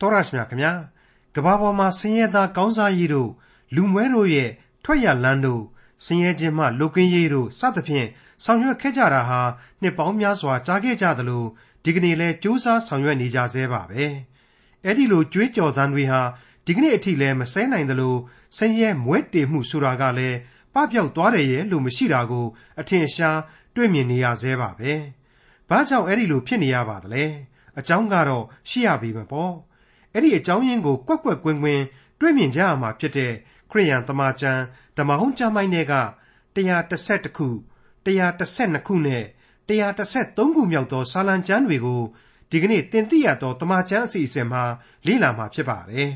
တော်ရရှိမြခင်ဗျာကဘာပေါ်မှာဆင်းရဲသားကောင်းစားရေးတို့လူမွဲတို့ရဲ့ထွက်ရလန်းတို့ဆင်းရဲခြင်းမှလုကင်းရေးတို့စသဖြင့်ဆောင်ရွက်ခဲ့ကြတာဟာနှစ်ပေါင်းများစွာကြာခဲ့ကြသလိုဒီကနေ့လဲစူးစမ်းဆောင်ရွက်နေကြဆဲပါပဲအဲ့ဒီလိုကြွေးကြော်သံတွေဟာဒီကနေ့အထိလဲမဆဲနိုင်သလိုဆင်းရဲမွဲတေမှုဆိုတာကလည်းပပျောက်သွားတယ်ရဲ့လို့မရှိတာကို အထင်ရှားတွေ့မြင်နေရဆဲပါပဲဘာကြောင့်အဲ့ဒီလိုဖြစ်နေရပါသလဲအကြောင်းကတော့ရှိရပြီမပေါ့ အဲ့ဒီအကြောင်းရင်းကိုကွက်ကွက်ကွင်းကွင်းတွေ့မြင်ကြရမှာဖြစ်တဲ့ခရိယန်တမန်ကျမ်းဓမ္မဟောင်းကျမ်းပိုင်းတွေက131ခု112ခုနဲ့133ခုမြောက်သောစာလံကျမ်းတွေကိုဒီကနေ့တင်ပြရသောတမန်ကျမ်းအစီအစဉ်မှာလေ့လာမှာဖြစ်ပါတယ်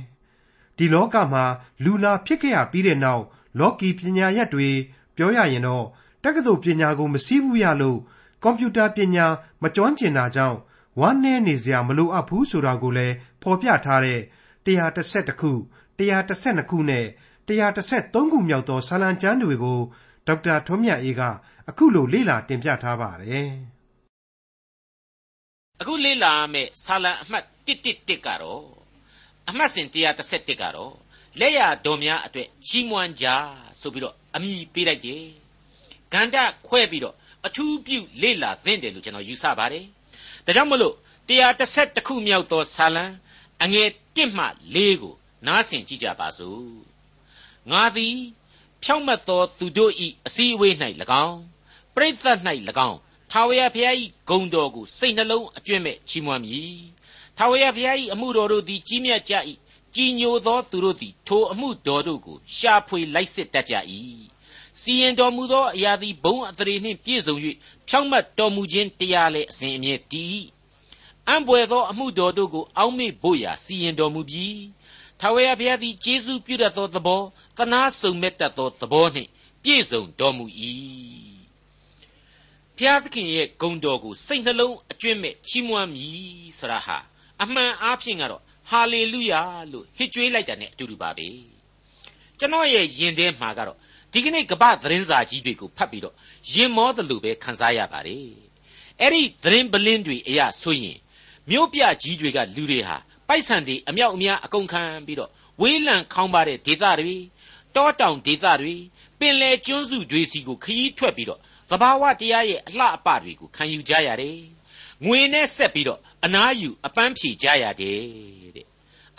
ဒီလောကမှာလူလာဖြစ်ခဲ့ရပြီးတဲ့နောက်လော်ကီပညာရပ်တွေပြောရရင်တော့တက္ကသိုလ်ပညာကိုမစည်းဘူးရလို့ကွန်ပျူတာပညာမကျွမ်းကျင်တာကြောင့် ဝမ်းနည်းနေစရာမလိုအပ်ဘူးဆိုတာကိုလည်းဖော်ပြထားတဲ့131ခု112ခုနဲ့133ခုမြောက်သောစာလံကျမ်းတွေကိုဒေါက်တာထွန်းမြတ်အေးကအခုလိုလေ့လာတင်ပြထားပါတယ်။အခုလေ့လာမယ့်စာလံအမှတ်111ကတော့အမှတ်စဉ်131ကတော့လက်ရတော်များအတွက်ချီးမွမ်းကြဆိုပြီးတော့အမိပေးလိုက်တယ်။ဂန္ဓခွဲပြီးတော့အထူးပြုလေ့လာသင့်တယ်လို့ကျွန်တော်ယူဆပါတယ်။ ဒါကြောင့်မလို့131ခုမြောက်သောဇာလံအငယ်1မှ4ကို နားဆင်ကြည့်ကြပါစို့။ငါသည် ဖြောင့်မတ်သောသူတို့၏အစည်းအဝေး၌၎င်းပရိသတ်၌၎င်းထာဝရဘုရား၏ဂုဏ်တော်ကိုစိတ်နှလုံးအကျွင့်မဲ့ချီးမွမ်းမည်။ထာဝရဘုရား၏အမှုတော်တို့သည်ကြီးမြတ်ကြ၏။ကြီးညိုသောသူတို့သည်ထိုအမှုတော်တို့ကိုရှာဖွေလိုက်စစ်တတ်ကြ၏ စီရင်တော်မူသောအရာသည်ဘုံအတရေနှင့်ပြည့်စုံ၍ဖြောင့်မတ်တော်မူခြင်းတရားလည်းအစဉ်အမြဲတည်အံ့ဘွယ်သောအမှုတော်တို့ကိုအောက်မေ့ဖို့ရာစီရင်တော်မူပြီးထာဝရဘုရားသည်ကျေးဇူးပြုတတ်သောသဘောတနာစုံမဲ့တတ်သောသဘောနှင့်ပြည့်စုံတော်မူ၏ဘုရားသခင်ရဲ့ဂုဏ်တော်ကိုစိတ်နှလုံးအကျွင့်မဲ့ချီးမွမ်းမည်ဆရာဟာအမှန်အားဖြင့်ကတော့ဟာလေလုယာလို့ဟစ်ကြွေးလိုက်တာနဲ့အတူတူပါပဲကျွန်တော်ရဲ့ယင်ထဲမှာကတော့ ဒီကနေ့ကပ္ပသတင်းစာကြီးတွေကိုဖတ်ပြီးတော့ရင်မောသလိုပဲခန်းစားရပါတယ်အဲ့ဒီသတင်းပလင်းတွေအရာဆိုရင်မြို့ပြကြီးတွေကလူတွေဟာပိုက်ဆံတွေအမြောက်အများအကုန်ခံပြီးတော့ဝေးလံခေါင်းပါတဲ့ဒေသတွေတောတောင်ဒေသတွေပင်လယ်ကျွန်းစုတွေစီကိုခရီးထွက်ပြီးတော့သဘာဝတရားရဲ့အလှအပတွေကိုခံယူကြရတယ်ငွေနဲ့ဆက်ပြီးတော့အနားယူအပန်းဖြေကြရတယ်တဲ့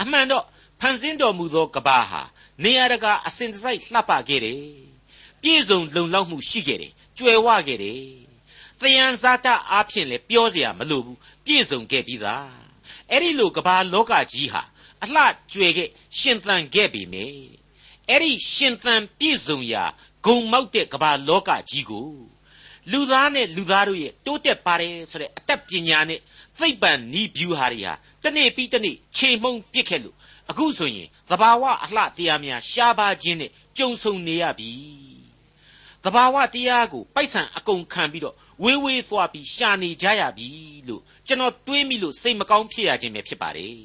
အမှန်တော့ဖန်ဆင်းတော်မူသောကဘာဟာ နေရာတကာအစဉ်တစိုက်လှပခဲ့တယ်ပြည့်စုံလုံလောက်မှုရှိခဲ့တယ်ကြွယ်ဝခဲ့တယ်တယံဇာတအားဖြင့်လည်းပြောเสียမလိုဘူးပြည့်စုံခဲ့ပြီးသားအဲ့ဒီလိုကဘာလောကကြီးဟာအလှကြွယ်ခဲ့ရှင်သန်ခဲ့ပြီမေအဲ့ဒီရှင်သန်ပြည့်စုံရာဂုံမောက်တဲ့ကဘာလောကကြီးကိုလူသားနဲ့လူသားတို့ရဲ့တိုးတက်ပါတယ်ဆိုတဲ့အတတ်ပညာနဲ့သိပ္ပံဤဗျူဟာတွေဟာတနေ့ပြီးတနေ့ခြေမှုန်းပစ်ခဲ့လို့ အခုဆိုရင်သဘာဝအလှတရားများရှားပါခြင်းနဲ့ကြုံဆုံနေရပြီသဘာဝတရားကိုပိုက်ဆံအကုန်ခံပြီးတော့ဝေးဝေးသွားပြီးရှာနေကြရပြီလို့ကျွန်တော်တွေးမိလို့စိတ်မကောင်းဖြစ်ရခြင်းပဲဖြစ်ပါတယ်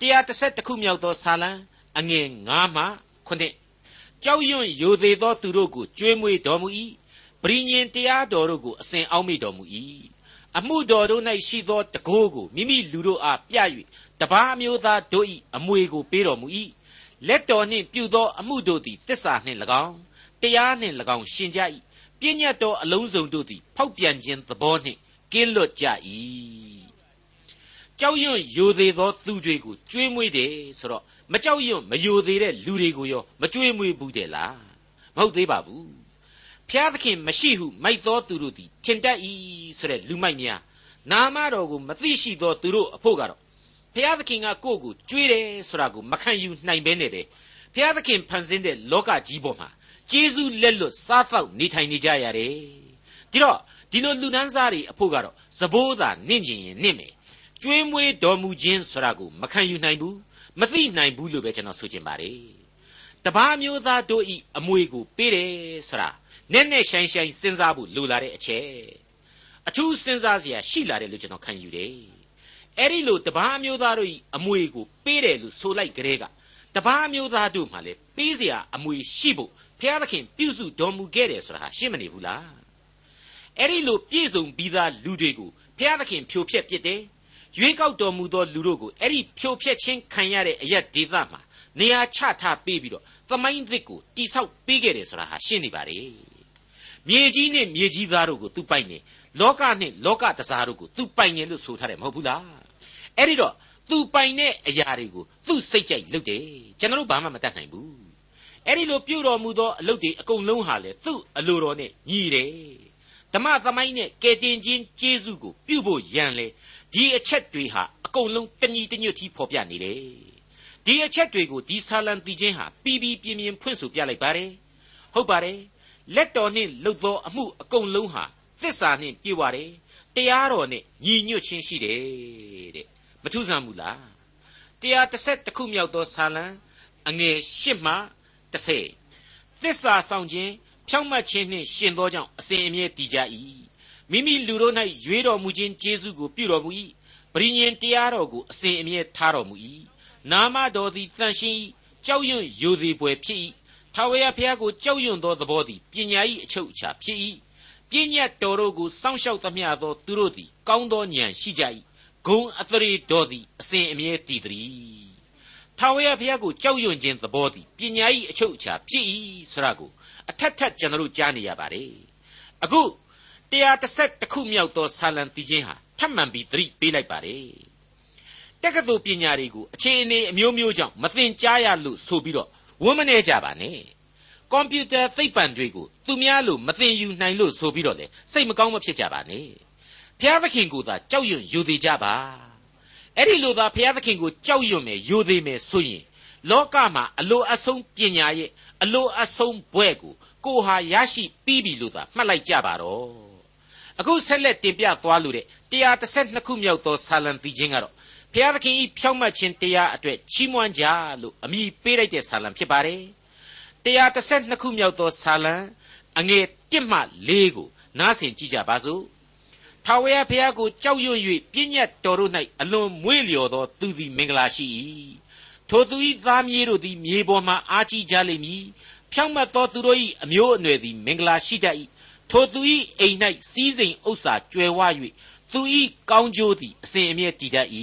130ခုမြောက်သောဇာလံအငယ်9မှ9ကြောက်ရွံ့ယိုသေးသောသူတို့ကိုကြွေးမွေးတော်မူ၏ပရိညင်တရားတော်တို့ကိုအစဉ်အောက်မေ့တော်မူ၏အမှုတော်တို့၌ရှိသောတကိုးကိုမိမိလူတို့အားပြ၍ တပါးမျိုးသားတို့၏အမွေကိုပေးတော်မူ၏လက်တော်နှင့်ပြုသောအမှုတို့သည်တစ္ဆာနှင့်၎င်းတရားနှင့်၎င်းရှင်ကြ၏ပြည့်ညတ်တော်အလုံးစုံတို့သည်ဖောက်ပြန်ခြင်းသဘောနှင့်ကင်းလွတ်ကြ၏ကြောက်ရွံ့ယိုသေးသောသူတွေကိုကျွေးမွေးတယ်ဆိုတော့မကြောက်ရွံ့မယိုသေးတဲ့လူတွေကိုရောမကျွေးမွေးဘူးတဲ့လားမဟုတ်သေးပါဘူးဖျားသခင်မရှိဟုမိုက်သောသူတို့သည်ထင်တတ်၏ဆိုတဲ့လူမိုက်များနာမတော်ကိုမသိရှိသောသူတို့အဖို့ကတော့ ဖျားသခင်ကကိုယ့်ကိုကြွေးတယ်ဆိုတာကိုမခံယူနိုင်ဘဲနဲ့ပဲဖျားသခင်ဖန်ဆင်းတဲ့လောကကြီးပေါ်မှာကျေးဇူးလက်လွတ်စားသောက်နေထိုင်နေကြရတယ်ဒီတော့ဒီလိုလူနန်းစားတွေအဖို့ကတော့သဘိုးသာနင့်ကျင်ရင်နင့်မယ်ကျွေးမွေးတော်မူခြင်းဆိုတာကိုမခံယူနိုင်ဘူးမသိနိုင်ဘူးလို့ပဲကျွန်တော်ဆိုချင်ပါတယ်တပားမျိုးသားတို့ဤအမွေကိုပေးတယ်ဆိုတာနဲ့နဲ့ဆိုင်ဆိုင်စဉ်းစားဖို့လိုလာတဲ့အချက်အထူးစဉ်းစားစရာရှိလာတယ်လို့ကျွန်တော်ခံယူတယ် အဲ့ဒီလိုတပားမျိုးသားတို့ဤအမွေကိုပေးတယ်လို့ဆိုလိုက်ကြတဲ့ကတပားမျိုးသားတို့မှလည်းပေးစရာအမွေရှိဖို့ဘုရားသခင်ပြုစုတော်မူခဲ့တယ်ဆိုတာဟာရှင်းမနေဘူးလားအဲ့ဒီလိုပြည့်စုံပြီးသားလူတွေကိုဘုရားသခင်ဖြိုဖျက်ပစ်တယ်ရွေးကောက်တော်မူသောလူတို့ကိုအဲ့ဒီဖြိုဖျက်ခြင်းခံရတဲ့အရက်ဒေသမှာနေရာချထားပေးပြီးတော့သမိုင်းသစ်ကိုတိဆောက်ပေးခဲ့တယ်ဆိုတာဟာရှင်းနေပါလေမြေကြီးနဲ့မြေကြီးသားတို့ကိုသူပိုင်နေလောကနဲ့လောကတစားတို့ကိုသူပိုင်နေလို့ဆိုထားတယ်မဟုတ်ဘူးလား အဲ့ဒီတော့သူပိုင်တဲ့အရာတွေကိုသူ့စိတ်ကြိုက်လုပ်တယ်ကျွန်တော်တို့ဘာမှမတတ်နိုင်ဘူးအဲ့ဒီလိုပြုတော်မူသောအလုပ်တွေအကုန်လုံးဟာလေသူ့အလိုတော်နဲ့ညီတယ်ဓမ္မသမိုင်းနဲ့ကယ်တင်ခြင်းကျေးဇူးကိုပြုဖို့ရန်လေဒီအချက်တွေဟာအကုန်လုံးတညီတညွတ်တီးဖော်ပြနေတယ်ဒီအချက်တွေကိုဒီဆာလံတီချင်းဟာပြီးပြီးပြင်းပြင်းဖွင့်ဆိုပြလိုက်ပါတယ်ဟုတ်ပါတယ်လက်တော်နှင့်လှုပ်သောအမှုအကုန်လုံးဟာသစ္စာနှင့်ပြည့်ဝတယ်တရားတော်နဲ့ညီညွတ်ခြင်းရှိတယ်တဲ့ မထူးဆန်းဘူးလားတရားတစ်ဆက်တစ်ခုမြောက်သောဆာလံအငယ်၈မှ30သစ္စာဆောင်ခြင်းဖြောင့်မတ်ခြင်းနှင့်ရှင်သောကြောင့်အစဉ်အမြဲတည်ကြ၏မိမိလူတို့၌ရွေးတော်မူခြင်းကျေးဇူးကိုပြုတော်မူ၏ပရိညင်တရားတော်ကိုအစဉ်အမြဲထားတော်မူ၏နာမတော်သည်တန်ရှင်း၏ကြောက်ရွံ့ယိုသေးပွဲဖြစ်၏ထာဝရဘုရားကိုကြောက်ရွံ့သောသဘောသည်ပညာ၏အချုပ်အခြာဖြစ်၏ပညာတော်တို့ကိုစောင့်ရှောက်သမျှသောသူတို့သည်ကောင်းသောဉာဏ်ရှိကြ၏ ဂုံအသရေတော်သည်အစဉ်အမြဲတည်သည်ထာဝရဘုရားကိုကြောက်ရွံ့ခြင်းသဘောသည်ပညာ၏အချုပ်အခြာဖြစ်၏ဆိုတာကိုအထက်ထက်ကျွန်တော်တို့ကြားနေရပါတယ်အခု130ခုမြောက်သောဆာလံတီချင်းဟာထပ်မံပြီးသတိပေးလိုက်ပါတယ်တက္ကသိုလ်ပညာတွေကိုအခြေအနေအမျိုးမျိုးကြောင့်မသင်ကြားရလို့ဆိုပြီးတော့ဝန်းမနေကြပါနဲ့ကွန်ပျူတာသိပ္ပံတွေကိုသူများလို့မသင်ယူနိုင်လို့ဆိုပြီးတော့လေစိတ်မကောင်းမဖြစ်ကြပါနဲ့ ဘုရားသခင်ကိုသာကြောက်ရွံ့ယူသေးကြပါအဲ့ဒီလိုသာဘုရားသခင်ကိုကြောက်ရွံ့မယ်ယူသေးမယ်ဆိုရင်လောကမှာအလိုအဆုံးပညာရဲ့အလိုအဆုံးဘွဲ့ကိုကိုဟာရရှိပြီးပြီလို့သာမှတ်လိုက်ကြပါတော့အခုဆက်လက်တင်ပြသွားလို့တဲ့132ခုမြောက်သောဆာလံတီချင်းကတော့ဘုရားသခင်ဤဖြောင့်မတ်ခြင်းတရားအတွက်ချီးမွမ်းကြလို့အမည်ပေးလိုက်တဲ့ဆာလံဖြစ်ပါတယ်132ခုမြောက်သောဆာလံအငယ်1မှ4ကိုနားဆင်ကြည့်ကြပါစို့ ထာဝရဘုရားကိုကြောက်ရွံ့၍ပြည့်ညတ်တော်တို့၌အလွန်မွေ့လျော်သောသူသည်မင်္ဂလာရှိ၏ထိုသူ၏သားမြေးတို့သည်မြေပေါ်မှအားကြီးကြလိမ့်မည်ဖြောင့်မတ်သောသူတို့၏အမျိုးအနွယ်သည်မင်္ဂလာရှိတတ်၏ထိုသူ၏အိမ်၌စီးစိမ်ဥစ္စာကျွယ်ဝ၍သူ၏ကောင်းကျိုးသည်အစဉ်အမြဲတည်တတ်၏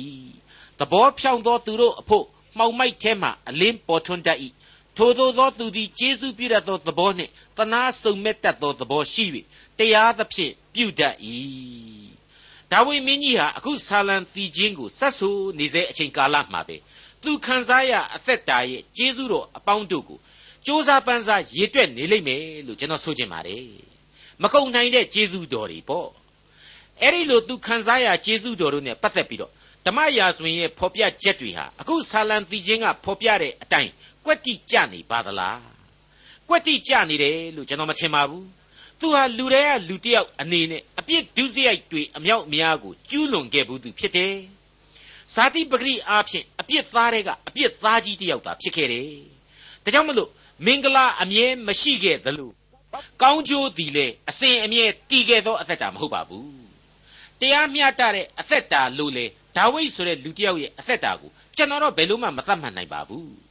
သဘောဖြောင့်သောသူတို့အဖို့မှောင်မိုက်ထဲမှအလင်းပေါ်ထွန်းတတ်၏ထိုသို့သောသူသည်ကျေးဇူးပြုတတ်သောသဘောနှင့်တနာစုံမဲ့တတ်သောသဘောရှိ၍တရားသဖြင့် ပြုတတ်၏ဒါဝိမင်းကြီးဟာအခုဆာလံတီချင်းကိုဆက်ဆူနေစေအချိန်ကာလမှာပဲသူခံစားရအသက်တာရဲ့ကျေးဇူးတော်အပေါင်းတို့ကိုစ조사ပန်းစားရေတွက်နေလိမ့်မယ်လို့ကျွန်တော်ဆိုချင်ပါတယ်မကုံနိုင်တဲ့ကျေးဇူးတော်တွေပေါ့အဲ့ဒီလိုသူခံစားရကျေးဇူးတော်တို့နဲ့ပတ်သက်ပြီးတော့ဓမ္မရာဇဝင်ရဲ့ဖော်ပြချက်တွေဟာအခုဆာလံတီချင်းကဖော်ပြတဲ့အတိုင်းကွက်တိကြနေပါသလားကွက်တိကြနေတယ်လို့ကျွန်တော်မထင်ပါဘူး သူဟာလူတွေကလူတယောက်အနေနဲ့အပြစ်ဒုစရိုက်တွေအမြောက်အများကိုကျူးလွန်ခဲ့ဘူးသူဖြစ်တယ်ဇာတိပဂရိအားဖြင့်အပြစ်သားတွေကအပြစ်သားကြီးတယောက်သာဖြစ်ခဲ့တယ်ဒါကြောင့်မလို့မင်္ဂလာအမြဲမရှိခဲ့သလိုကောင်းကျိုးသည်လေအစဉ်အမြဲတည်ခဲ့သောအသက်တာမဟုတ်ပါဘူးတရားမျှတတဲ့အသက်တာလို့လေဒါဝိဒ်ဆိုတဲ့လူတစ်ယောက်ရဲ့အသက်တာကိုကျွန်တော်တော့ဘယ်လို့မှမသတ်မှတ်နိုင်ပါဘူး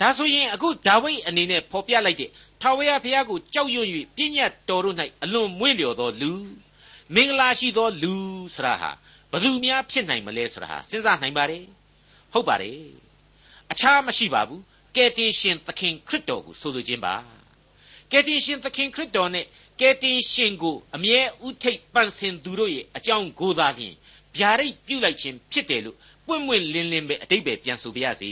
ဒါဆိုရင်အခုဒါဝိဒ်အနေနဲ့ဖော်ပြလိုက်တဲ့ထာဝရဘုရားကိုကြောက်ရွံ့၍ပြည့်ညတ်တော်တို့၌အလွန်မွေ့လျော်သောလူမင်္ဂလာရှိသောလူဆရာဟာဘသူများဖြစ်နိုင်မလဲဆိုတာဟာစဉ်းစားနိုင်ပါတယ်ဟုတ်ပါတယ်အခြားမရှိပါဘူးကယ်တင်ရှင်သခင်ခရစ်တော်ကိုဆိုလိုခြင်းပါကယ်တင်ရှင်သခင်ခရစ်တော်နဲ့ကယ်တင်ရှင်ကိုအမြဲဥထိတ်ပန့်စင်သူတို့ရဲ့အကြောင်းကိုသာလျှင်ဗျာဒိတ်ပြုလိုက်ခြင်းဖြစ်တယ်လို့ပွင့်ပွင့်လင်းလင်းပဲအတိတ်ပဲပြန်ဆိုပြရစီ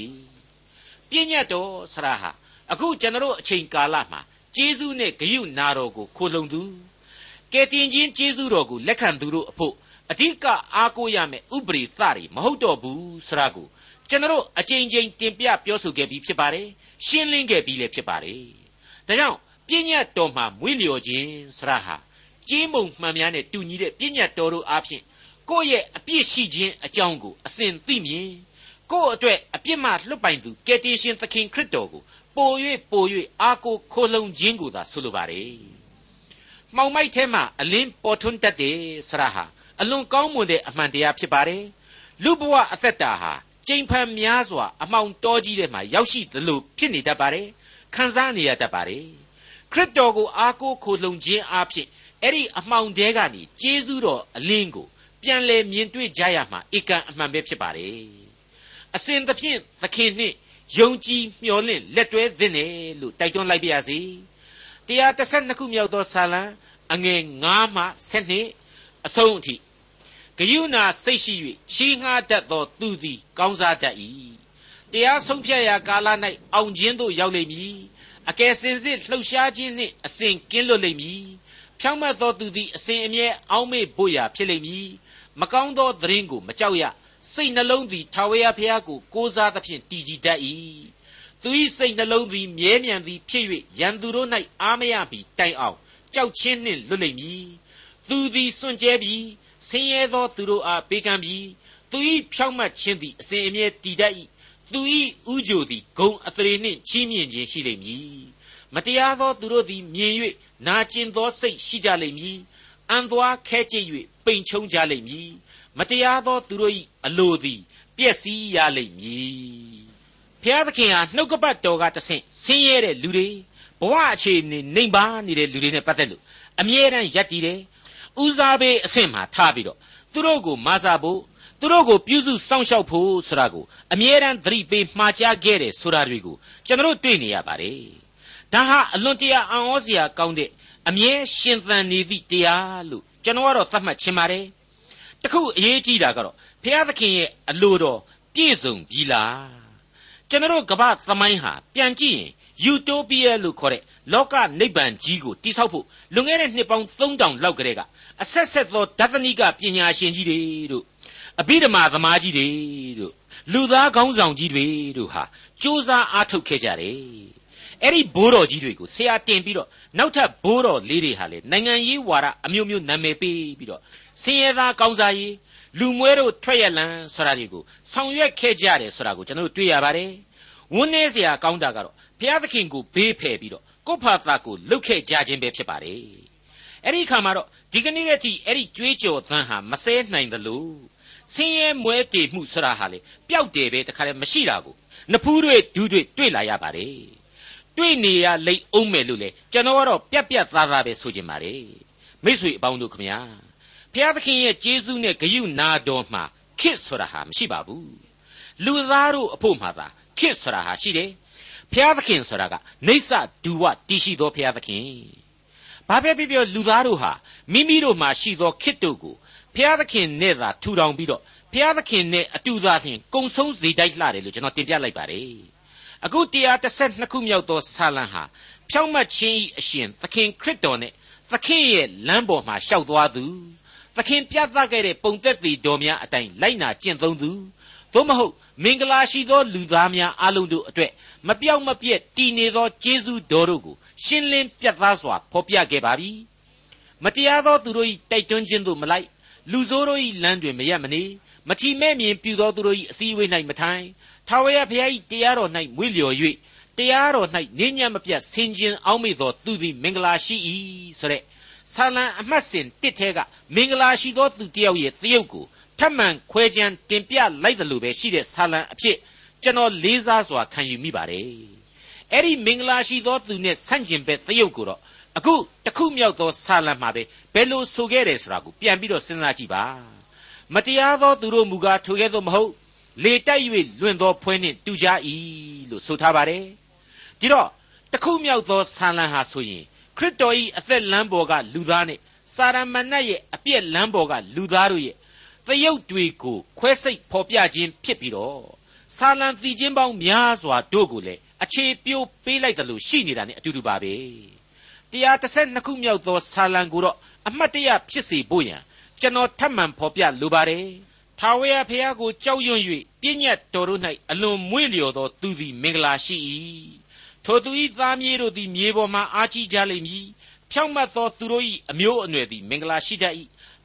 ပြည့်ညတ်တော်ဆရာဟာအခုကျွန်တော်အချိန်ကာလမှာဂျေဇုနဲ့ဂယုနာတော်ကိုခိုလုံသူကယ်တင်ခြင်းဂျေဇုတော်ကိုလက်ခံသူတို့အဖို့အဓိကအားကိုးရမယ်ဥပရိသတွေမဟုတ်တော့ဘူးဆရာကိုကျွန်တော်အကြိမ်ကြိမ်တင်ပြပြောဆိုခဲ့ပြီးဖြစ်ပါတယ်ရှင်းလင်းခဲ့ပြီးလည်းဖြစ်ပါတယ်ဒါကြောင့်ပြည့်ညတ်တော်မှာမွေးလျော်ခြင်းဆရာဟာကြေးမုံမှန်များနဲ့တူညီတဲ့ပြည့်ညတ်တော်တို့အားဖြင့်ကိုယ့်ရဲ့အပြစ်ရှိခြင်းအကြောင်းကိုအစဉ်သိမြင် ကိုယ့်အတွက်အပြစ်မှလွတ်ပိုင်သူကယ်တင်ရှင်သခင်ခရစ်တော်ကိုပို၍ပို၍အာကိုခိုလုံခြင်းကိုသာဆိုလိုပါတယ်။မှောင်မိုက်ထဲမှာအလင်းပေါ်ထွန်းတတ်တယ်ဆရာဟာအလွန်ကောင်းမွန်တဲ့အမှန်တရားဖြစ်ပါတယ်။လူဘဝအသက်တာဟာကြိမ်ဖန်များစွာအမှောင်တောကြီးထဲမှာရောက်ရှိသလိုဖြစ်နေတတ်ပါတယ်။ခံစားနေရတတ်ပါတယ်။ခရစ်တော်ကိုအာကိုခိုလုံခြင်းအဖြစ်အဲ့ဒီအမှောင်တဲကနေကျေးဇူးတော်အလင်းကိုပြန်လဲမြင်တွေ့ကြရမှာဧကန်အမှန်ပဲဖြစ်ပါတယ် အစဉ်သဖြင့်သခင်နှင့်ယုံကြည်မျှော်လင့်လက်တွဲသင့်တယ်လို့တိုက်တွန်းလိုက်ပါရစေ132ခုမြောက်သောဆာလံအငယ်9မှ12အဆုံးအထိဂယုဏစိတ်ရှိ၍ချီးငှားတတ်သောသူသည် ကောင်းစားတတ်၏တရားဆုံးဖြတ်ရာကာလ၌အောင်ခြင်းသို့ရောက်လိမ့်မည်အကယ်စင်စစ်လှုပ်ရှားခြင်းနှင့်အစဉ်ကင်းလွတ်လိမ့်မည်ဖြောင့်မတ်သောသူသည်အစဉ်အမြဲအောင်းမေ့ဖို့ရာဖြစ်လိမ့်မည်မကောင်းသောသတင်းကိုမကြောက်ရ စိတ်နှလုံးသည်ထာဝရဘုရားကိုကိုးစားသဖြင့်တည်ကြည်တတ်၏သူ၏စိတ်နှလုံးသည်မြဲမြံသည်ဖြစ်၍ရန်သူတို့၌အားမရမီတိုင်အောင်ကြောက်ချင်းနှင့်လွတ်လိမ့်မည်သူသည်စွန့်ကြဲပြီးဆင်းရဲသောသူတို့အားပေးကမ်းပြီးသူ၏ဖြောင့်မတ်ခြင်းသည်အစဉ်အမြဲတည်တတ်၏သူ၏ဥကြိုသည်ဂုံအသရေနှင့်ချီးမြှင့်ခြင်းရှိလိမ့်မည်မတရားသောသူတို့သည်မြင်၍နာကျင်သောစိတ်ရှိကြလိမ့်မည်အံသွားခဲကျိတ်၍ပိန်ချုံကြလိမ့်မည် မတရားသောသူတို့၏အလိုသည်ပျက်စီးရလိမ့်မည်ဖျားသခင်ဟာနှုတ်ကပတ်တော်ကတဆင့်ဆင်းရဲတဲ့လူတွေဘဝအခြေအနေနှိမ်ပါနေတဲ့လူတွေနဲ့ပတ်သက်လို့အမြဲတမ်းယက်တည်တယ်ဦးစားပေးအဆင့်မှာထားပြီးတော့သူတို့ကိုမဆာဖို့သူတို့ကိုပြုစုစောင့်ရှောက်ဖို့ဆိုတာကိုအမြဲတမ်းသတိပေးမှားကြားခဲ့တယ်ဆိုတာတွေကိုကျွန်တော်တွေ့နေရပါတယ်ဒါဟာအလွန်တရာအံ့ဩစရာကောင်းတဲ့အမြဲရှင်သန်နေသည့်တရားလို့ကျွန်တော်ကတော့သတ်မှတ်ချင်ပါတယ် တခုအရေးကြီးတာကတော့ဘုရားသခင်ရဲ့အလိုတော်ပြည့်စုံပြီလားကျွန်တော်ကမ္ဘာသမိုင်းဟာပြန်ကြည့်ရင်ယူတိုပီးယားလို့ခေါ်တဲ့လောကနိဗ္ဗာန်ကြီးကိုတိဆောက်ဖို့လွန်ခဲ့တဲ့နှစ်ပေါင်း3000လောက်ကတည်းကအဆက်ဆက်သောဒသနိကပညာရှင်ကြီးတွေတို့အဘိဓမ္မာသမားကြီးတွေတို့လူသားကောင်းဆောင်ကြီးတွေတို့ဟာစ조사အားထုတ်ခဲ့ကြတယ်အဲ့ဒီဘိုးတော်ကြီးတွေကိုဆရာတင်ပြီးတော့နောက်ထပ်ဘိုးတော်လေးတွေဟာလေနိုင်ငံရေးဝါဒအမျိုးမျိုးနာမည်ပေးပြီးတော့ ဆင်းရဲသားကောင်းစားရေးလူမွဲတို့ထွက်ရလန်ဆိုတာတွေကိုဆောင်ရွက်ခဲ့ကြတယ်ဆိုတာကိုကျွန်တော်တို့တွေ့ရပါတယ်ဝန်းနေစရာကောင်းတာကတော့ဘုရားသခင်ကိုဘေးဖယ်ပြီးတော့ကိုယ့်ဖာသာကိုလှုပ်ခဲ့ကြခြင်းပဲဖြစ်ပါတယ်အဲ့ဒီခါမှာတော့ဒီကနေ့ရက်ထိအဲ့ဒီကြွေးကြော်သံဟာမဆဲနိုင်သလိုဆင်းရဲမွဲတေမှုဆိုတာဟာလေပျောက်တယ်ပဲတခါလဲမရှိတာကိုနဖူးတွေဒူးတွေတွေ့လာရပါတယ်တွေ့နေရလိမ့်အောင်မယ်လို့လေကျွန်တော်ကတော့ပြက်ပြက်သားသားပဲဆိုချင်ပါတယ်မိတ်ဆွေအပေါင်းတို့ခမညာ ဖျားသခင်ရဲ့ကျေးဇူးနဲ့ဂရုနာတော်မှာခစ်ဆိုတာဟာမရှိပါဘူးလူသားတို့အဖို့မှာသာခစ်ဆိုတာဟာရှိတယ်ဖျားသခင်ဆိုတာကနေဆဒူဝတည်ရှိသောဖျားသခင်ဘာပဲပြောပြောလူသားတို့ဟာမိမိတို့မှာရှိသောခစ်တို့ကိုဖျားသခင်နဲ့သာထူထောင်ပြီးတော့ဖျားသခင်နဲ့အတူသာလျှင်ကုံဆုံးစေတိုက်လှတယ်လို့ကျွန်တော်တင်ပြလိုက်ပါတယ်အခု132ခုမြောက်သောဆာလံဟာဖြောင့်မတ်ခြင်းဤအရှင်သခင်ခရစ်တော်နဲ့သခင်ရဲ့လမ်းပေါ်မှာရှောက်သွားသူသ ခင်ပြသခဲ့တဲ့ပုံသက်သေတော်များအတိုင်းလိုက်နာကျင့်သုံးသူသို့မဟုတ်မင်္ဂလာရှိသောလူသားများအလုံးတို့အတွက်မပြောက်မပြက်တည်နေသောကျေးဇူးတော်တို့ကိုရှင်းလင်းပြတ်သားစွာဖော်ပြခဲ့ပါပြီမတရားသောသူတို့၏တိုက်တွန်းခြင်းသို့မလိုက်လူဆိုးတို့၏လမ်းတွင်မရက်မနေမထီမဲ့မြင်ပြူသောသူတို့၏အစည်းအဝေး၌မထိုင်ထာဝရဘုရား၏တရားတော်၌မွေ့လျော်၍တရားတော်၌နေညံ့မပြတ်ဆင်ခြင်အောင်းမေသောသူသည်မင်္ဂလာရှိ၏ဆိုတဲ့ ဆာလံအမှတ်စဉ်တစ်ထဲကမင်္ဂလာရှိသောသူတယောက်ရဲ့တရုပ်ကိုထပ်မံခွဲခြမ်းတင်ပြလိုက်တယ်လို့ပဲရှိတဲ့ဆာလံအဖြစ်ကျွန်တော်လေးစားစွာခံယူမိပါတယ်အဲ့ဒီမင်္ဂလာရှိသောသူနဲ့ဆန့်ကျင်ဘက်တရုပ်ကိုတော့အခုတခုမြောက်သောဆာလံမှာပဲဘယ်လိုဆိုခဲ့တယ်ဆိုတာကိုပြန်ပြီးတော့စဉ်းစားကြည့်ပါမတရားသောသူတို့မူကားထိုကဲ့သို့မဟုတ်လေတိုက်၍လွင့်သောဖွဲနှင့်တူကြ၏လို့ဆိုထားပါတယ်ဒီတော့တခုမြောက်သောဆာလံဟာဆိုရင် ခရစ်တော်၏အသက်လမ်းပေါ်ကလူသားနဲ့စာရမဏတ်ရဲ့အပြည့်လမ်းပေါ်ကလူသားတို့ရဲ့သရုပ်တွေကိုခွဲစိတ်ဖော်ပြခြင်းဖြစ်ပြီးတော့ဆာလံတည်ခြင်းပေါင်းများစွာတို့ကိုလည်းအခြေပြိုးပေးလိုက်တယ်လို့ရှိနေတာ ਨੇ အတူတူပါပဲ132ခုမြောက်သောဆာလံကိုတော့အမှတ်တရဖြစ်စေဖို့ရန်ကျွန်တော်ထပ်မံဖော်ပြလိုပါတယ်ထာဝရဘုရားကိုကြောက်ရွံ့၍ပြည့်ညတ်တော်တို့၌အလွန်မွေ့လျော်သောသူသည်မင်္ဂလာရှိ၏ ထိုသူ၏သားမြေးတို့သည် မြေပေါ်မှအားကြီးကြလိမ့်မည် ဖြောင့်မတ်သောသူတို့၏အမျိုးအနွယ်သည် မင်္ဂလာရှိတတ်၏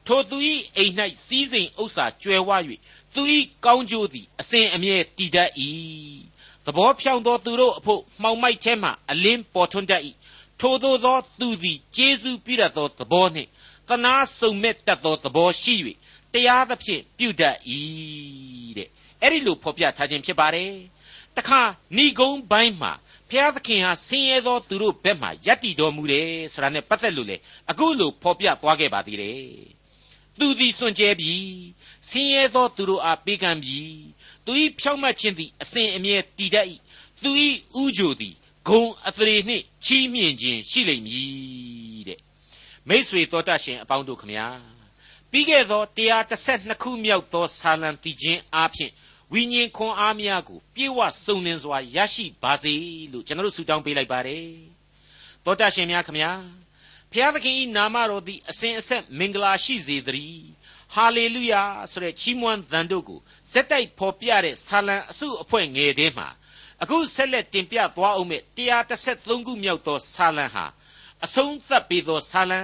ထိုသူ၏အိမ်၌စီးစိမ်ဥစ္စာကျွယ်ဝ၍သူ၏ကောင်းကျိုးသည် အစဉ်အမြဲတည်တတ်၏သဘောဖြောင့်သောသူတို့အဖို့ မှောင်မိုက်ထဲမှ အလင်းပေါ်ထွန်းတတ်၏ထိုသို့သောသူသည် ကျေးဇူးပြုတတ်သောသဘောနှင့်တနာစုံမဲ့တတ်သောသဘောရှိ၍တရားသဖြင့် ပြုတတ်၏တဲ့အဲ့ဒီလို ဖော်ပြထားခြင်းဖြစ်ပါတယ် တခါဏိဂုံးပိုင်းမှာ ဖျားသခင်ဟာဆင်းရဲသောသူတို့ဘက်မှယက်တည်တော်မူတယ်ဆိုတာနဲ့ပတ်သက်လို့လေအခုလိုဖော်ပြသွားခဲ့ပါသေးတယ်သူသည်စွန့်ကြဲပြီဆင်းရဲသောသူတို့အားပေးကမ်းပြီသူ၏ဖြောင့်မတ်ခြင်းသည်အစဉ်အမြဲတည်တတ်၏သူ၏ဥကြိုသည်ဂုံအသရေနှင့်ချီးမြှင့်ခြင်းရှိလိမ့်မည်တဲ့မိษွေတော်တတ်ရှင်အပေါင်းတို့ခမညာပြီးခဲ့သော132ခုမြောက်သောဆာလံတည်ခြင်းအားဖြင့် ဝိညာဉ်ခွန်အားများကိုပြေဝစုံလင်စွာရရှိပါစေလို့ကျွန်တော်ဆုတောင်းပေးလိုက်ပါတယ်တော်တတ်ရှင်များခမညာဖျားသခင်၏နာမတော်သည်အစဉ်အဆက်မင်္ဂလာရှိစေတည်းဟာလေလုယာဆိုတဲ့ချီးမွမ်းသံတို့ကိုဇက်တိုက်ဖော်ပြတဲ့ဆာလံအစုအဖွဲ့ငယ်ထဲမှာအခုဆက်လက်တင်ပြသွားအောင်မဲ့133ခုမြောက်သောဆာလံဟာအဆုံးသတ်ပြီးသောဆာလံ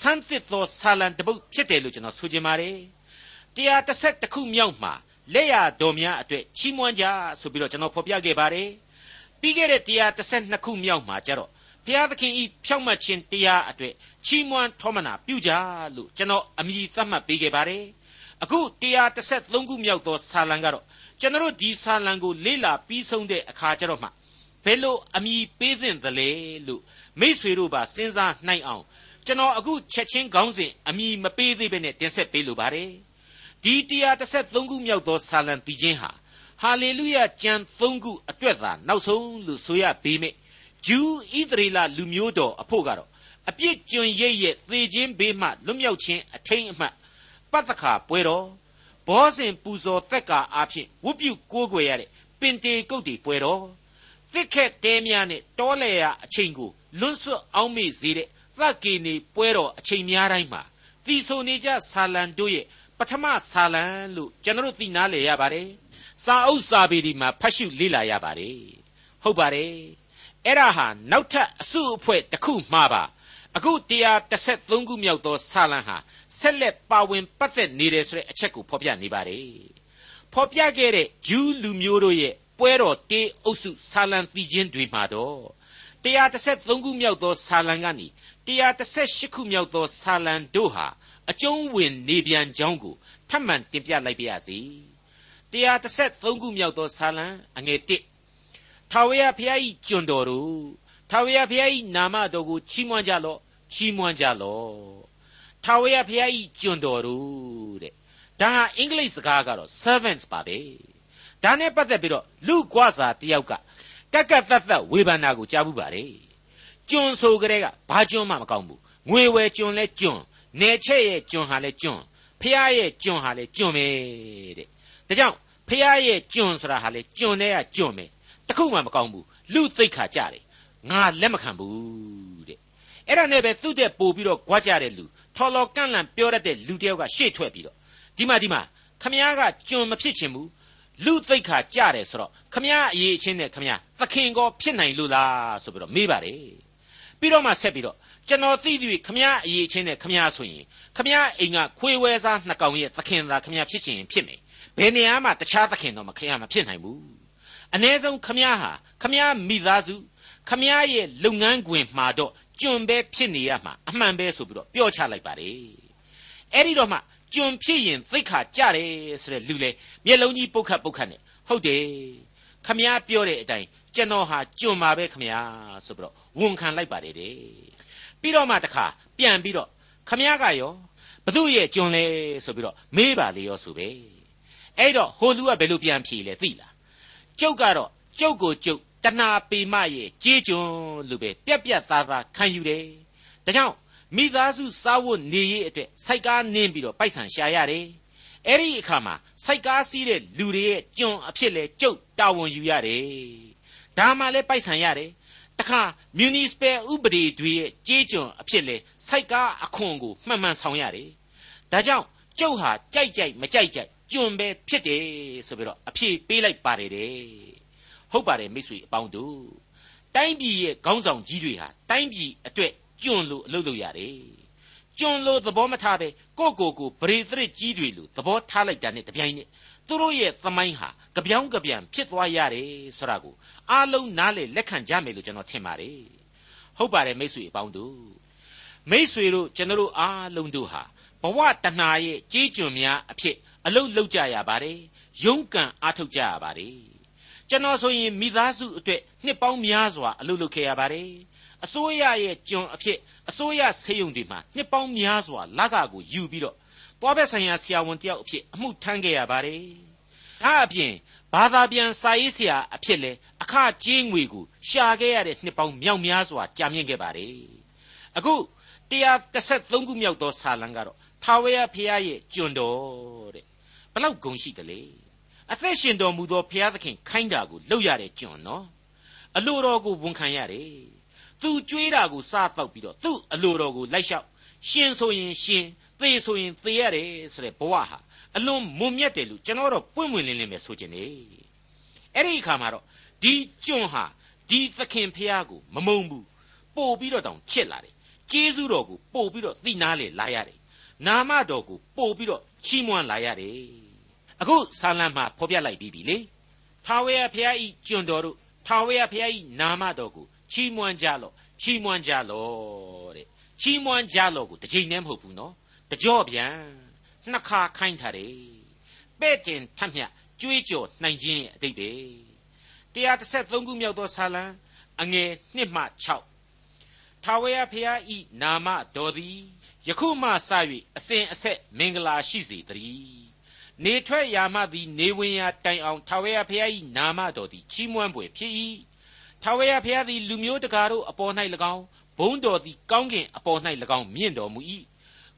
ဆန်းသစ်သောဆာလံတစ်ပုဒ်ဖြစ်တယ်လို့ကျွန်တော်ဆိုချင်ပါတယ်131ခုမြောက်မှာ လက်ရတော်များအတွက်ချီးမွမ်းကြဆိုပြီးတော့ကျွန်တော်ဖော်ပြခဲ့ပါတယ်ပြီးခဲ့တဲ့132ခုမြောက်မှာကျတော့ဘုရားသခင်ဤဖြောင့်မတ်ခြင်းတရားအတွက်ချီးမွမ်းထောမနာပြုကြလို့ကျွန်တော်အမိသတ်မှတ်ပေးခဲ့ပါတယ်အခု133ခုမြောက်သောဆာလံကတော့ကျွန်တော်ဒီဆာလံကိုလေ့လာပြီးဆုံးတဲ့အခါကျတော့မှဘယ်လိုအမိပေးသင့်သလဲလို့မိษွေတို့ပါစဉ်းစားနိုင်အောင်ကျွန်တော်အခုချက်ချင်းခေါင်းစဉ်အမိမပေးသေးဘဲနဲ့တင်ဆက်ပေးလိုပါတယ် ဒီ133ခုမြောက်သောဆာလံပြီးခြင်းဟာဟာလေလုယကျမ်း3ခုအတွက်သာနောက်ဆုံးလို့ဆိုရပေမယ့်ဂျူးဣသရေလလူမျိုးတော်အဖို့ကတော့အပြစ်ကျွန်ရိပ်ရဲ့သေခြင်းဘေးမှလွတ်မြောက်ခြင်းအထိန်အမှတ်ပတ်သက်ခါပွဲတော်ဘောဇင်ပူဇော်သက်ကာအားဖြင့်ဝတ်ပြုကိုးကွယ်ရတဲ့ပင်တေကုတ်တီပွဲတော်တစ်ခက်တဲများနဲ့တောလေရအချိန်ကိုလွန်းဆွတ်အောင်မေ့စေတဲ့သက္ကေနေပွဲတော်အချိန်များတိုင်းမှာတီဆိုနေကြဆာလံတို့ရဲ့ ပထမဆာလံလို့ကျွန်တော်သိနာလေရပါတယ်စာအုပ်စာပေဒီမှာဖတ်ရှုလေ့လာရပါတယ်ဟုတ်ပါတယ်အဲ့ဒါဟာနောက်ထပ်အစုအဖွဲ့တစ်ခုမှာပါအခု133ခုမြောက်သောဆာလံဟာဆက်လက်ပါဝင်ပတ်သက်နေတယ်ဆိုတဲ့အချက်ကိုဖော်ပြနေပါတယ်ဖော်ပြခဲ့တဲ့ဂျူးလူမျိုးတို့ရဲ့ပွဲတော်တေးအုပ်စုဆာလံတီချင်းတွေမှာတော့133ခုမြောက်သောဆာလံကနေ138ခုမြောက်သောဆာလံတို့ဟာ အကျုံးဝင်နေပြန်ကြောင်းကိုထပ်မံတင်ပြလိုက်ပါရစေ133ခုမြောက်သောဆာလံအငယ်1ထာဝရဘုရား၏ကျွန်တော်တို့ထာဝရဘုရား၏နာမတော်ကိုချီးမွမ်းကြလော့ချီးမွမ်းကြလော့ထာဝရဘုရား၏ကျွန်တော်တို့တဲ့ဒါဟာအင်္ဂလိပ်စကားကတော့ servants ပါပဲဒါနဲ့ပတ်သက်ပြီးတော့လူကွာစာတယောက်ကကက်ကက်သက်သက်ဝေဖန်တာကိုကြားဘူးပါတယ်ကျွန်ဆိုကြတဲ့ကဘာကျွန်မှမကောင်းဘူးငွေဝယ်ကျွန်လဲကျွန် နယ်ချက်ရဲ့ကျွန်ဟာလဲကျွန်ဖះရဲ့ကျွန်ဟာလဲကျွန်ပဲတဲ့ဒါကြောင့်ဖះရဲ့ကျွန်ဆိုတာဟာလဲကျွန်တဲ့ကကျွန်ပဲတခုမှမကောင်းဘူးလူသိက္ခာကြတယ်ငါလက်မခံဘူးတဲ့အဲ့ဒါနဲ့ပဲသူ့တဲ့ပို့ပြီးတော့ကြွားကြတဲ့လူထော်လော်ကန့်လန့်ပြောရတဲ့လူတယောက်ကရှေ့ထွက်ပြီးတော့ဒီမှာဒီမှာခမည်းကကျွန်မဖြစ်ချင်ဘူးလူသိက္ခာကြတယ်ဆိုတော့ခမည်းအရေးချင်းနဲ့ခမည်းသခင်ကောဖြစ်နိုင်လို့လားဆိုပြီးတော့မေးပါတယ်ပြီးတော့မှဆက်ပြီးတော့ ကျွန်တော်သိသည်ခမည်းအရေးချင်းနဲ့ခမည်းဆိုရင်ခမည်းအိမ်ကခွေးဝဲစားနှစ်ကောင်ရဲ့သခင်သာခမည်းဖြစ်ချင်ဖြစ်မယ်ဘယ်နေရာမှတခြားသခင်တော့မခမည်းမဖြစ်နိုင်ဘူးအ ਨੇ ဆုံးခမည်းဟာခမည်းမိသားစုခမည်းရဲ့လုပ်ငန်းခွင်မှာတော့ကျွန်ပဲဖြစ်နေရမှာအမှန်ပဲဆိုပြီးတော့ပြောချလိုက်ပါတယ်အဲ့ဒီတော့မှကျွန်ဖြစ်ရင်သိခါကြတယ်ဆိုတဲ့လူလေမျက်လုံးကြီးပုတ်ခတ်ပုတ်ခတ်နဲ့ဟုတ်တယ်ခမည်းပြောတဲ့အတိုင်းကျွန်တော်ဟာကျွန်ပါပဲခမည်းဆိုပြီးတော့ဝန်ခံလိုက်ပါတယ်တဲ့ ပြီးတော့မှတခါပြန်ပြီးတော့ခမည်းကရောဘသူရဲ့ကျွန်လဲဆိုပြီးတော့မေးပါလေရောဆိုပဲအဲ့တော့ဟိုလူကဘယ်လိုပြန်ဖြေလဲသိလားကျုပ်ကတော့ကျုပ်ကိုကျုပ်တဏှာပေမရဲ့ကြေးကျွန်လို့ပဲပြက်ပြက်သားသားခံယူတယ်။ဒါကြောင့်မိသားစုစားဝတ်နေရေးအတွက်စိုက်ကားနင်းပြီးတော့ပိုက်ဆံရှာရတယ်။အဲ့ဒီအခါမှာစိုက်ကားစီးတဲ့လူတွေရဲ့ကျွန်အဖြစ်လဲကြုတ်တာဝန်ယူရတယ်။ဒါမှလည်းပိုက်ဆံရတယ်။ တခါ municipal ဥပဒေတွေရဲ့ကြေးကျွန်အဖြစ်လဲစိုက်ကားအခွန်ကိုမှန်မှန်ဆောင်ရတယ်။ဒါကြောင့်ကျုပ်ဟာကြိုက်ကြိုက်မကြိုက်ကြိုက်ကျွန်ပဲဖြစ်တယ်ဆိုပြီးတော့အဖြေပေးလိုက်ပါတယ်တဲ့ဟုတ်ပါတယ်မိတ်ဆွေအပေါင်းတို့တိုင်းပြည်ရဲ့ခေါင်းဆောင်ကြီးတွေဟာတိုင်းပြည်အတွက်ကျွန်းလို့အလုပ်လုပ်ရတယ်ကျွန်းလို့သဘောမထားပဲကိုကိုကိုဗရေသရစ်ကြီးတွေလို့သဘောထားလိုက်တာနဲ့တပြိုင်နက် သူတို့ရဲ့သမိုင်းဟာကြပြောင်းကြပြန်ဖြစ်သွားရတယ်ဆိုတာကိုအားလုံးနားလေလက်ခံကြမယ်လို့ကျွန်တော်ထင်ပါတယ်ဟုတ်ပါတယ်မိတ်ဆွေအပေါင်းတို့မိတ်ဆွေတို့ကျွန်တော်အားလုံးတို့ဟာဘဝတဏှာရဲ့ကြေးကျွန်များအဖြစ်အလုတ်လောက်ကြရပါတယ်ရုန်းကန်အားထုတ်ကြရပါတယ်ကျွန်တော်ဆိုရင်မိသားစုအတွက်နှစ်ပေါင်းများစွာအလုပ်လုပ်ခဲ့ရပါတယ် အစိုးရရဲ့ကျွန်အဖြစ်အစိုးရဆေးရုံတွေမှာနှစ်ပေါင်းများစွာလကကိုယူပြီးတော့သွားဘက်ဆိုင်ရာဆရာဝန်တယောက်အဖြစ်အမှုထမ်းခဲ့ရပါတယ်ဒါအပြင်ဘာသာပြန်စာရေးဆရာအဖြစ်လဲအခကြေးငွေကိုရှာခဲ့ရတဲ့နှစ်ပေါင်းမြောက်များစွာကြာမြင့်ခဲ့ပါတယ်အခု133ခုမြောက်သောဆာလံကတော့ထာဝရဘုရားရဲ့ကျွန်တော်တဲ့ဘလောက်ဂုဏ်ရှိတယ်လေအသက်ရှင်တော်မူသောဘုရားသခင်ခိုင်းတာကိုလုပ်ရတဲ့ကျွန်နော်အလိုတော်ကိုဝန်ခံရတယ် သူကြွေးတာကိုစားတော့ပြီးတော့သူ့အလိုတော်ကိုလိုက်လျှောက်ရှင်ဆိုရင်ရှင်သေဆိုရင်သေရတယ်ဆိုတဲ့ဘဝဟာအလွန်မွန်မြတ်တယ်လို့ကျွန်တော်တော့ပွင့်ပွင့်လင်းလင်းပဲဆိုချင်တယ်အဲ့ဒီအခါမှာတော့ဒီကျွန်ဟာဒီသခင်ဖះကိုမမုံဘူးပို့ပြီးတော့တောင်ချစ်လာတယ်ကျေးဇူးတော်ကိုပို့ပြီးတော့သိနာလေလာရတယ်နာမတော်ကိုပို့ပြီးတော့ချီးမွမ်းလာရတယ်အခုဆာလံမှာဖော်ပြလိုက်ပြီးပြီလေထာဝရဘုရားဤကျွန်တော်တို့ထာဝရဘုရားဤနာမတော်ကို ချီးမွမ်းကြလော့ချီးမွမ်းကြလော့တဲ့ချီးမွမ်းကြလော့ကိုတစ်ချိန်တည်းမဟုတ်ဘူးနော်တကြော့ပြန်နှစ်ခါခိုင်းထားတယ်ပဲ့တင်ထက်မြတ်ကြွေးကြော်နိုင်ခြင်းရဲ့အတိတ်ပဲ133ခုမြောက်သောဆာလံအငယ်1မှ6ထာဝရဘုရားဤနာမတော်သည်ယခုမှစ၍အစဉ်အဆက်မင်္ဂလာရှိစေတည်းနေထွက်ရာမှသည် နေဝင်ရာတိုင်အောင်ထာဝရဘုရား၏နာမတော်သည်ချီးမွမ်းပွေဖြစ်၏ ထာဝရဘုရားသည် လူမျိုးတကာတို့အပေါ်၌၎င်းဘုံတော်သည်ကောင်းကင်အပေါ်၌၎င်းမြင့်တော်မူ၏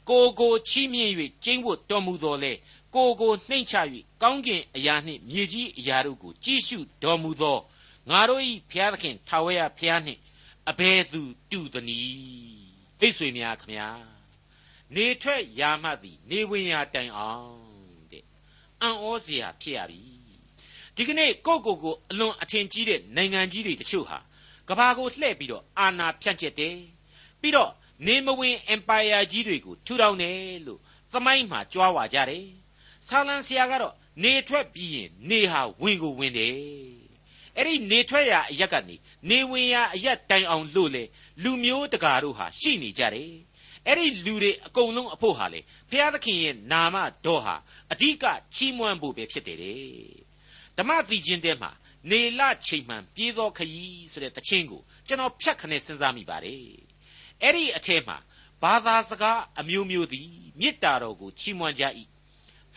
ကိုကိုချီးမြှင့်၍ကျင်းဝတ်တော်မူတော်လဲကိုကိုနှိမ့်ချ၍ကောင်းကင်အရာနှင့်မြေကြီးအရာတို့ကိုကြည့်ရှုတော်မူသောငါတို့၏ဘုရားသခင်ထာဝရဘုရားနှင့်အဘယ်သူတူသနည်းအိတ်ဆွေများခမညာနေထွက်ရာမှသည် နေဝင်ရာတိုင်အောင်တဲ့အံ့ဩစရာဖြစ်ရပြီ ဒီကနေ့ကိုကိုကိုအလွန်အထင်ကြီးတဲ့နိုင်ငံကြီးတွေတချို့ဟာကဘာကိုလှည့်ပြီးတော့အာဏာဖြန့်ကျက်တယ်ပြီးတော့နေမဝင် empire ကြီးတွေကိုထူထောင်တယ်လို့သမိုင်းမှာကြွားဝါကြတယ်ဆာလန်ဆရာကတော့နေထွက်ပြီးရင်နေဟာဝင်ကိုဝင်တယ်အဲ့ဒီနေထွက်ရာအရက်ကနေနေဝင်ရာအရက်တိုင်အောင်လို့လေလူမျိုးတကာတို့ဟာရှိနေကြတယ်အဲ့ဒီလူတွေအကုန်လုံးအဖို့ဟာလေဘုရားသခင်ရဲ့နာမတော်ဟာအဓိကချီးမွမ်းဖို့ပဲဖြစ်တယ်တဲ့ ဓမ္မတိချင်းတဲမှာနေလချိန်မှန်ပြေးသောခရီးဆိုတဲ့တခြင်းကိုကျွန်တော်ဖြတ်ခနဲ့စဉ်းစားမိပါတယ်အဲ့ဒီအထဲမှာဘာသာစကားအမျိုးမျိုးသည်မေတ္တာတော်ကိုချီးမွမ်းကြ၏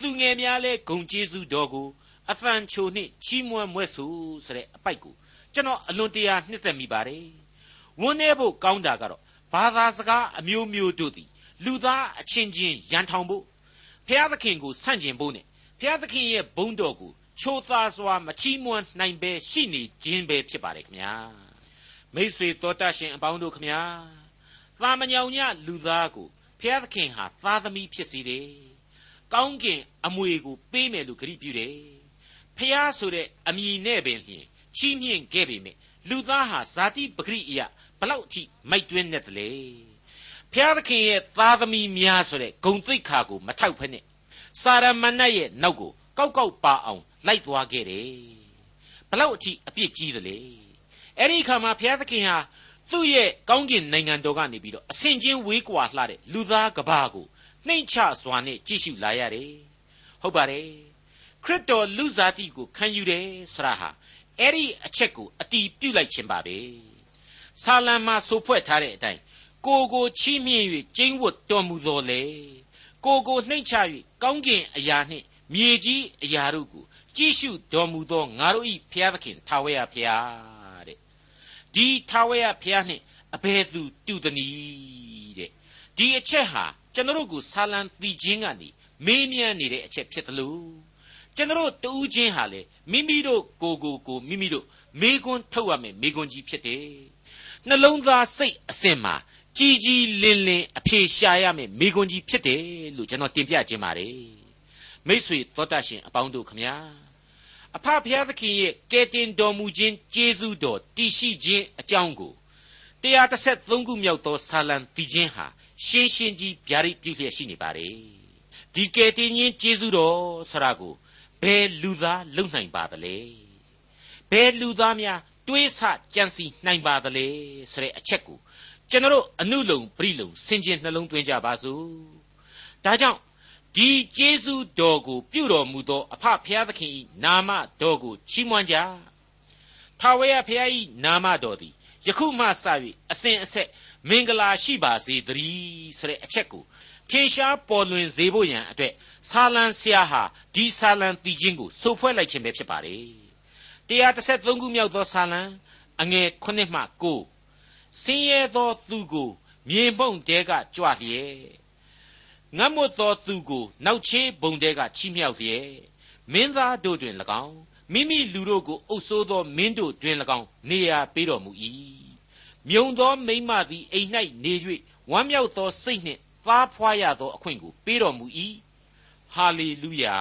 သူငယ်များလဲဂုံကျေးဇူးတော်ကိုအသံချိုနှင့်ချီးမွမ်းမွဲ့ဆိုဆိုတဲ့အပိုက်ကိုကျွန်တော်အလွန်တရာနှစ်သက်မိပါတယ်ဝန်းနေဖို့ကောင်းတာကတော့ဘာသာစကားအမျိုးမျိုးတို့သည်လူသားအချင်းချင်းရန်ထောင်ဖို့ဖျားသခင်ကိုဆန့်ကျင်ဖို့နဲ့ဖျားသခင်ရဲ့ဘုန်းတော်ကို ချိုးသားစွာမချီးမွမ်းနိုင်ပဲရှိနေခြင်းပဲဖြစ်ပါတယ်ခင်ဗျာမိษွေတော်တတ်ရှင်အပေါင်းတို့ခင်ဗျာသာမညောင်ညလူသားကိုဖျားသခင်ဟာသားသမီးဖြစ်စေတယ်ကောင်းကင်အမွေကိုပေးမယ်လို့ဂရုပြုတယ်ဖျားဆိုတဲ့အမည်နဲ့ပင်လျှင်ချီးမြှင့်ခဲ့ပေမဲ့လူသားဟာဇာတိပဂရိအယဘလောက်အထိမိုက်တွင်းနေတယ်လေဖျားသခင်ရဲ့သားသမီးများဆိုတဲ့ဂုံသိက္ခာကိုမထောက်ဖက်နဲ့စာရမဏတ်ရဲ့နောက်ကိုကောက်ကောက်ပါအောင် လိုက်သွားခဲ့တယ်ဘလောက်အထိအပြစ်ကြီးသလဲအဲ့ဒီအခါမှာဘုရားသခင်ဟာသူ့ရဲ့ကောင်းကင်နိုင်ငံတော်ကနေပြီးတော့အစဉ်ချင်းဝေးကွာလှတဲ့လူသားကဘာကိုနှိမ့်ချစွာနဲ့ကြည့်ရှုလာရတယ်ဟုတ်ပါတယ်ခရစ်တော်လူစားတိကိုခံယူတယ်ဆရာဟာအဲ့ဒီအချက်ကိုအတီးပြုတ်လိုက်ခြင်းပါပဲဆာလံမှာဆိုဖွဲ့ထားတဲ့အတိုင်းကိုကိုချီးမြှင့်၍ကျင်းဝတ်တော်မူတော်လေကိုကိုနှိမ့်ချ၍ကောင်းကင်အရာနှင့်မြေကြီးအရာတို့ကို ကြည့်ရှုတော်မူသောငါတို့၏ဘုရားသခင်ထာဝရဘုရားတဲ့ဒီထာဝရဘုရားနှင့်အဘယ်သူတူသနည်းတဲ့ဒီအချက်ဟာကျွန်တော်တို့ကိုဆာလံတီခြင်းကနေမေးမြန်းနေတဲ့အချက်ဖြစ်တယ်လို့ကျွန်တော်တူးချင်းဟာလေမိမိတို့ကိုကိုကိုမိမိတို့မေခွန်းထုတ်ရမယ်မေခွန်းကြီးဖြစ်တယ်နှလုံးသားစိတ်အစဉ်မှာကြီးကြီးလင်းလင်းအဖြေရှာရမယ်မိခွန်းကြီးဖြစ်တယ်လို့ကျွန်တော်တင်ပြခြင်းပါတယ်မိษွေသောတရှင်အပေါင်းတို့ခမညာ အဖဖျားသခင်ရဲ့ကယ်တင်တော်မူခြင်းကျေးဇူးတော်တည်ရှိခြင်းအကြောင်းကို133ခုမြောက်သောဆာလံတည်ခြင်းဟာရှင်းရှင်းကြီးဗျာဒိတ်ပြုလျက်ရှိနေပါတယ်ဒီကယ်တင်ခြင်းကျေးဇူးတော်ဆရာကိုဘယ်လူသားလုံနိုင်ပါသလဲဘယ်လူသားများတွေးဆကြံစီနိုင်ပါသလဲဆိုတဲ့အချက်ကိုကျွန်တော်အနုလုံပြိလုံစင်ကျင်နှလုံးသွင်းကြပါစို့ဒါကြောင့် ဒီကျေးဇူးတော်ကို ပြုတော်မူသော အဖဖျားသခင်၏နာမတော်ကို ချီးမွမ်းကြထာဝရဘုရား၏နာမတော်သည်ယခုမှစ၍အစဉ်အဆက်မင်္ဂလာရှိပါစေတည်းဆိုတဲ့အချက်ကိုထင်ရှားပေါ်လွင်စေဖို့ရန်အတွက်ဆာလံဆရာဟာဒီဆာလံတီချင်းကိုစိုးဖွဲ့လိုက်ခြင်းပဲဖြစ်ပါတယ်133ခုမြောက်သောဆာလံအငယ်9မှ9ဆင်းရဲသောသူကိုမြေမှုန့်တဲကကြွလျက် ငတ်မွတ်သောသူကိုနောက်ချေးဘုံတဲကချီးမြှောက်လျက်မင်းသားတို့တွင်၎င်းမိမိလူတို့ကိုအုပ်ဆိုးသောမင်းတို့တွင်၎င်းနေရာပေးတော်မူ၏မြုံသောမိမ့်မသည်အိမ်၌နေ၍ဝမ်းမြောက်သောစိတ်နှင့်သားဖွာရသောအခွင့်ကိုပေးတော်မူ၏ဟာလေလုယာ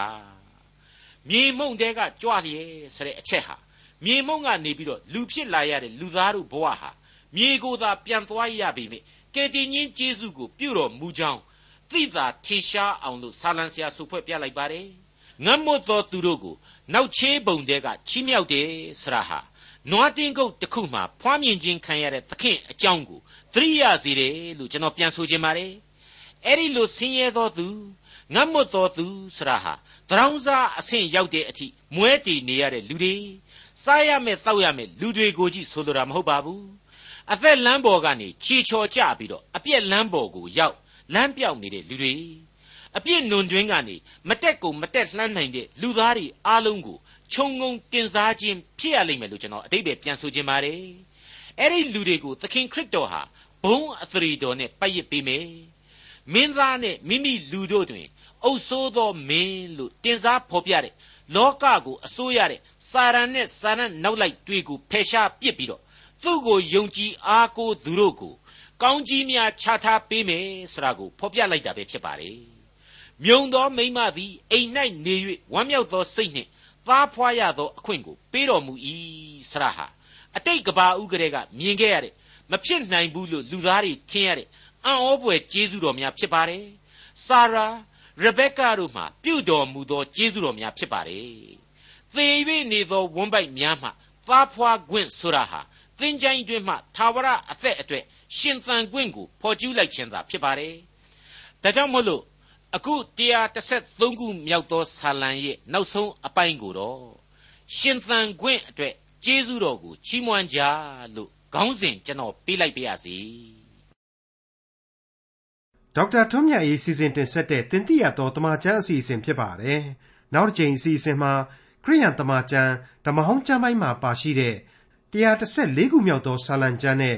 မြေမှုန့်တဲကကြွလျက်ဆိုတဲ့အချက်ဟာမြေမှုန့်ကနေပြီးတော့လူဖြစ်လာရတဲ့လူသားတို့ဘဝဟာမြေကိုသာပြန်သွားရပြီမိကယ်တင်ရှင်ယေရှုကိုပြုတော်မူကြောင်း သိသာထင်ရှားအောင်လို့ဆာလံဆရာဆိုဖွဲ့ပြလိုက်ပါတယ်ငတ်မွတ်သောသူတို့ကိုနောက်ချေးပုံတဲကချီးမြှောက်တယ်ဆရာဟာနွားတင်းကုတ်တစ်ခုမှဖွားမြင်ခြင်းခံရတဲ့သခင်အကြောင်းကိုသတိရစေတယ်လို့ကျွန်တော်ပြန်ဆိုခြင်းပါတယ်အဲ့ဒီလိုဆင်းရဲသောသူငတ်မွတ်သောသူဆရာဟာတရောင်းစားအဆင့်ရောက်တဲ့အထိမွဲတည်နေရတဲ့လူတွေစားရမယ်တောက်ရမယ်လူတွေကိုကြည့်ဆိုလိုတာမဟုတ်ပါဘူးအသက်လမ်းပေါ်ကနေခြေချော်ကျပြီးတော့အပြက်လမ်းပေါ်ကိုရောက် လမ်းပြောက်နေတဲ့လူတွေအပြစ်နွန်တွင်းကနေမတက်ကုန်မတက်လှမ်းနိုင်တဲ့လူသားတွေအားလုံးကိုခြုံငုံတင်စားခြင်းဖြစ်ရလိမ့်မယ်လို့ကျွန်တော်အတိတ်ပဲပြန်ဆိုခြင်းပါတယ်အဲ့ဒီလူတွေကိုသခင်ခရစ်တော်ဟာဘုံအသရေတော်နဲ့ပတ်ရစ်ပေးမယ်မင်းသားနဲ့မိမိလူတို့တွင် အုပ်ဆိုးသောမင်းလို့တင်စားဖော်ပြတဲ့လောကကိုအစိုးရတဲ့စာရန်နဲ့စာရန်နောက်လိုက်တွေကိုဖယ်ရှားပစ်ပြီးတော့သူ့ကိုယုံကြည်အားကိုးသူတို့ကို ကောင်းကြီးများချထားပေးမယ်ဆိုတာကိုဖော်ပြလိုက်တာပဲဖြစ်ပါတယ်မြုံသောမိမသည်အိမ်၌နေ၍ဝမ်းမြောက်သောစိတ်နှင့်သားဖွာရသောအခွင့်ကိုပေးတော်မူ၏ဆရာဟာအတိတ်ကဘာဥကလေးကမြင်ခဲ့ရတဲ့မဖြစ်နိုင်ဘူးလို့လူသားတွေထင်ရတဲ့အံ့ဩဖွယ်ကျေးဇူးတော်များဖြစ်ပါတယ်ဆာရာရဘက်ကာတို့မှပြုတော်မူသောကျေးဇူးတော်များဖြစ်ပါတယ်သေ၍နေသောဝန်းပိုက်များမှသားဖွာခွင့်ဆိုတာဟာသင်ချိုင်းတွင်မှသာဝရအသက်အတွက် ရှင်သန်ခွင့်ကိုဖော်ကျူးလိုက်ခြင်းသာဖြစ်ပါတယ်ဒါကြောင့်မို့လို့အခု133ခုမြောက်သောဆာလံရဲ့နောက်ဆုံးအပိုင်းကိုတော့ရှင်သန်ခွင့်အတွက်ကျေးဇူးတော်ကိုချီးမွမ်းကြလို့ခေါင်းစဉ်ကျွန်တော်ပေးလိုက်ပါရစေဒေါက်တာထွန်းမြတ်ရေးစီစဉ်တင်ဆက်တဲ့တင်ပြတော်တမချန်းအစီအစဉ်ဖြစ်ပါတယ်နောက်တစ်ချိန်အစီအစဉ်မှာခရိယန်တမချန်းဓမ္မဟောင်းကျမ်းပိုင်းမှာပါရှိတဲ့134ခုမြောက်သောဆာလံကျမ်းနဲ့